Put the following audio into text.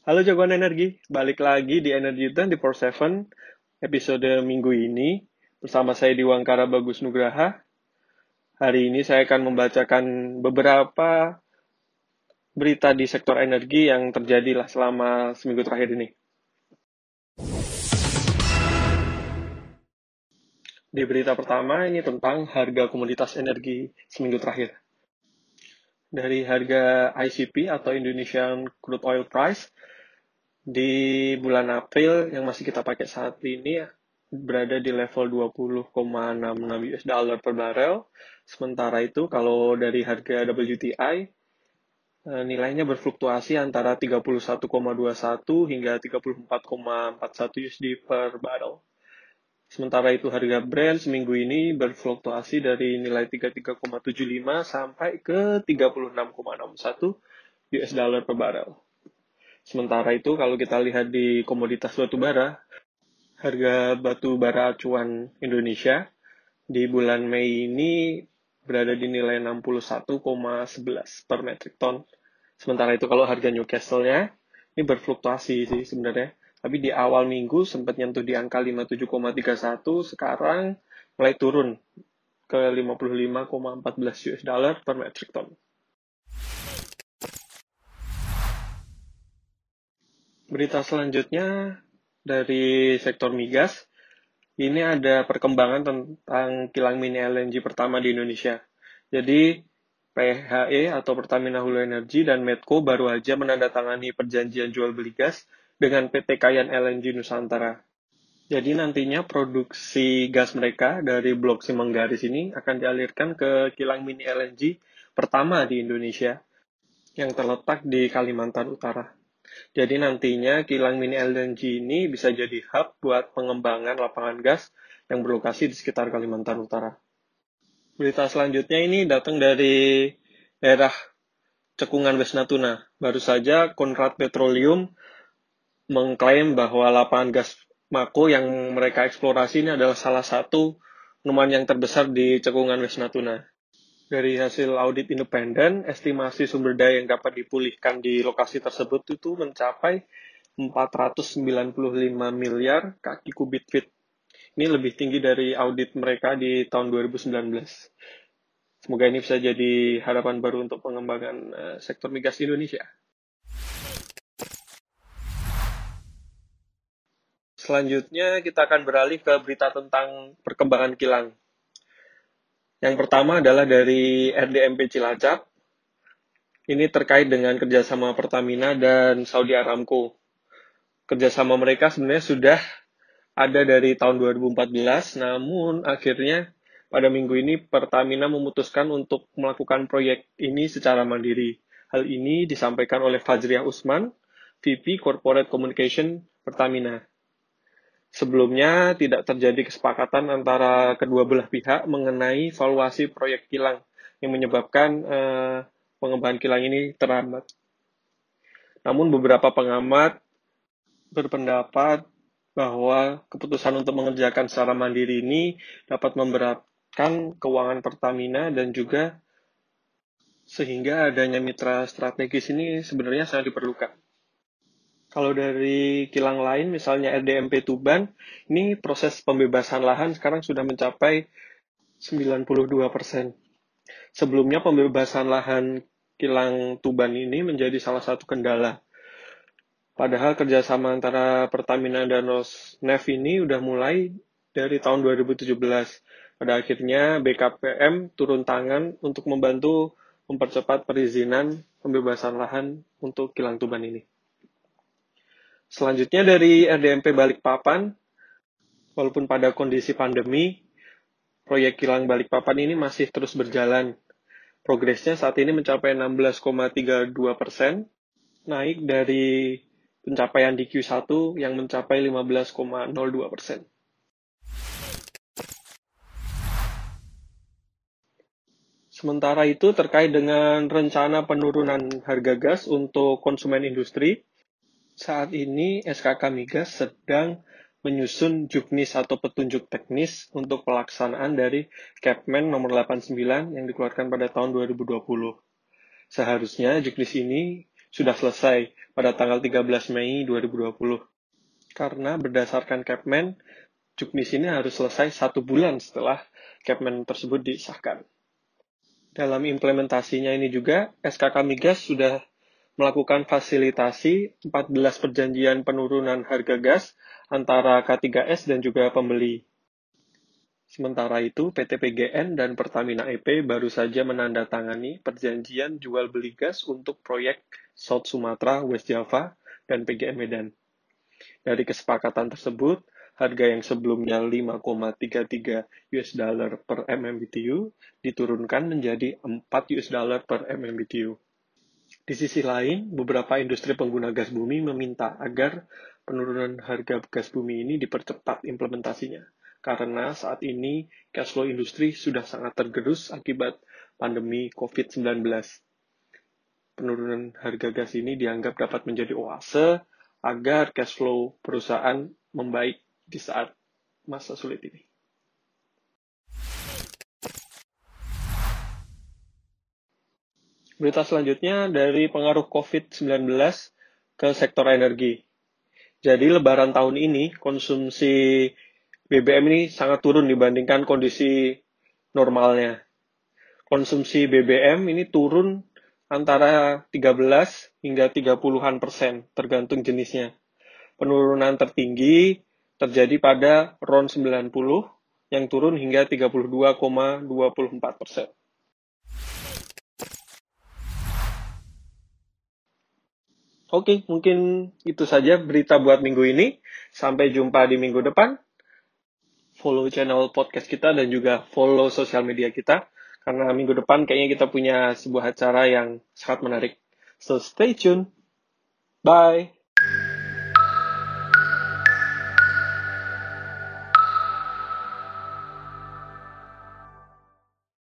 Halo jagoan energi, balik lagi di Energy 24/7 episode minggu ini bersama saya di Wangkara Bagus Nugraha. Hari ini saya akan membacakan beberapa berita di sektor energi yang terjadi lah selama seminggu terakhir ini. Di berita pertama ini tentang harga komoditas energi seminggu terakhir. Dari harga ICP atau Indonesian Crude Oil Price di bulan April yang masih kita pakai saat ini berada di level 20,66 US dollar per barrel. Sementara itu kalau dari harga WTI eh, nilainya berfluktuasi antara 31,21 hingga 34,41 USD per barrel. Sementara itu harga Brent seminggu ini berfluktuasi dari nilai 33,75 sampai ke 36,61 US dollar per barrel. Sementara itu kalau kita lihat di komoditas batu bara, harga batu bara acuan Indonesia di bulan Mei ini berada di nilai 61,11 per metric ton. Sementara itu kalau harga Newcastle-nya ini berfluktuasi sih sebenarnya tapi di awal minggu sempat nyentuh di angka 57,31, sekarang mulai turun ke 55,14 US dollar per metric ton. Berita selanjutnya dari sektor migas. Ini ada perkembangan tentang kilang mini LNG pertama di Indonesia. Jadi PHE atau Pertamina Hulu Energy dan Medco baru aja menandatangani perjanjian jual beli gas dengan PT Kayan LNG Nusantara. Jadi nantinya produksi gas mereka dari blok Simenggaris ini akan dialirkan ke kilang mini LNG pertama di Indonesia yang terletak di Kalimantan Utara. Jadi nantinya kilang mini LNG ini bisa jadi hub buat pengembangan lapangan gas yang berlokasi di sekitar Kalimantan Utara. Berita selanjutnya ini datang dari daerah cekungan West Natuna. Baru saja Konrad Petroleum mengklaim bahwa lapangan gas Mako yang mereka eksplorasi ini adalah salah satu penemuan yang terbesar di cekungan West Natuna. Dari hasil audit independen, estimasi sumber daya yang dapat dipulihkan di lokasi tersebut itu mencapai 495 miliar kaki kubik feet. Ini lebih tinggi dari audit mereka di tahun 2019. Semoga ini bisa jadi harapan baru untuk pengembangan uh, sektor migas Indonesia. Selanjutnya kita akan beralih ke berita tentang perkembangan kilang. Yang pertama adalah dari RDMP Cilacap. Ini terkait dengan kerjasama Pertamina dan Saudi Aramco. Kerjasama mereka sebenarnya sudah ada dari tahun 2014, namun akhirnya pada minggu ini Pertamina memutuskan untuk melakukan proyek ini secara mandiri. Hal ini disampaikan oleh Fajriah Usman, VP Corporate Communication Pertamina. Sebelumnya tidak terjadi kesepakatan antara kedua belah pihak mengenai valuasi proyek kilang yang menyebabkan eh, pengembangan kilang ini terhambat. Namun beberapa pengamat berpendapat bahwa keputusan untuk mengerjakan secara mandiri ini dapat memberatkan keuangan Pertamina dan juga sehingga adanya mitra strategis ini sebenarnya sangat diperlukan. Kalau dari kilang lain, misalnya RDMP Tuban, ini proses pembebasan lahan sekarang sudah mencapai 92 persen. Sebelumnya pembebasan lahan kilang Tuban ini menjadi salah satu kendala. Padahal kerjasama antara Pertamina dan Rosneft ini udah mulai dari tahun 2017. Pada akhirnya BKPM turun tangan untuk membantu mempercepat perizinan pembebasan lahan untuk kilang Tuban ini. Selanjutnya dari RDMP Balikpapan, walaupun pada kondisi pandemi, proyek kilang Balikpapan ini masih terus berjalan. Progresnya saat ini mencapai 16,32 persen, naik dari pencapaian di Q1 yang mencapai 15,02 persen. Sementara itu, terkait dengan rencana penurunan harga gas untuk konsumen industri, saat ini SKK Migas sedang menyusun juknis atau petunjuk teknis untuk pelaksanaan dari Capman nomor 89 yang dikeluarkan pada tahun 2020. Seharusnya juknis ini sudah selesai pada tanggal 13 Mei 2020. Karena berdasarkan Capman, juknis ini harus selesai satu bulan setelah Capman tersebut disahkan. Dalam implementasinya ini juga, SKK Migas sudah melakukan fasilitasi 14 perjanjian penurunan harga gas antara K3S dan juga pembeli. Sementara itu, PT PGN dan Pertamina EP baru saja menandatangani perjanjian jual beli gas untuk proyek South Sumatra, West Java, dan PGN Medan. Dari kesepakatan tersebut, harga yang sebelumnya 5,33 US dollar per MMBTU diturunkan menjadi 4 US dollar per MMBTU. Di sisi lain, beberapa industri pengguna gas bumi meminta agar penurunan harga gas bumi ini dipercepat implementasinya karena saat ini cash flow industri sudah sangat tergerus akibat pandemi COVID-19. Penurunan harga gas ini dianggap dapat menjadi oase agar cash flow perusahaan membaik di saat masa sulit ini. Berita selanjutnya dari pengaruh COVID-19 ke sektor energi. Jadi lebaran tahun ini konsumsi BBM ini sangat turun dibandingkan kondisi normalnya. Konsumsi BBM ini turun antara 13 hingga 30-an persen, tergantung jenisnya. Penurunan tertinggi terjadi pada RON 90 yang turun hingga 32,24 persen. Oke, mungkin itu saja berita buat minggu ini. Sampai jumpa di minggu depan follow channel podcast kita dan juga follow sosial media kita karena minggu depan kayaknya kita punya sebuah acara yang sangat menarik. So stay tune. Bye.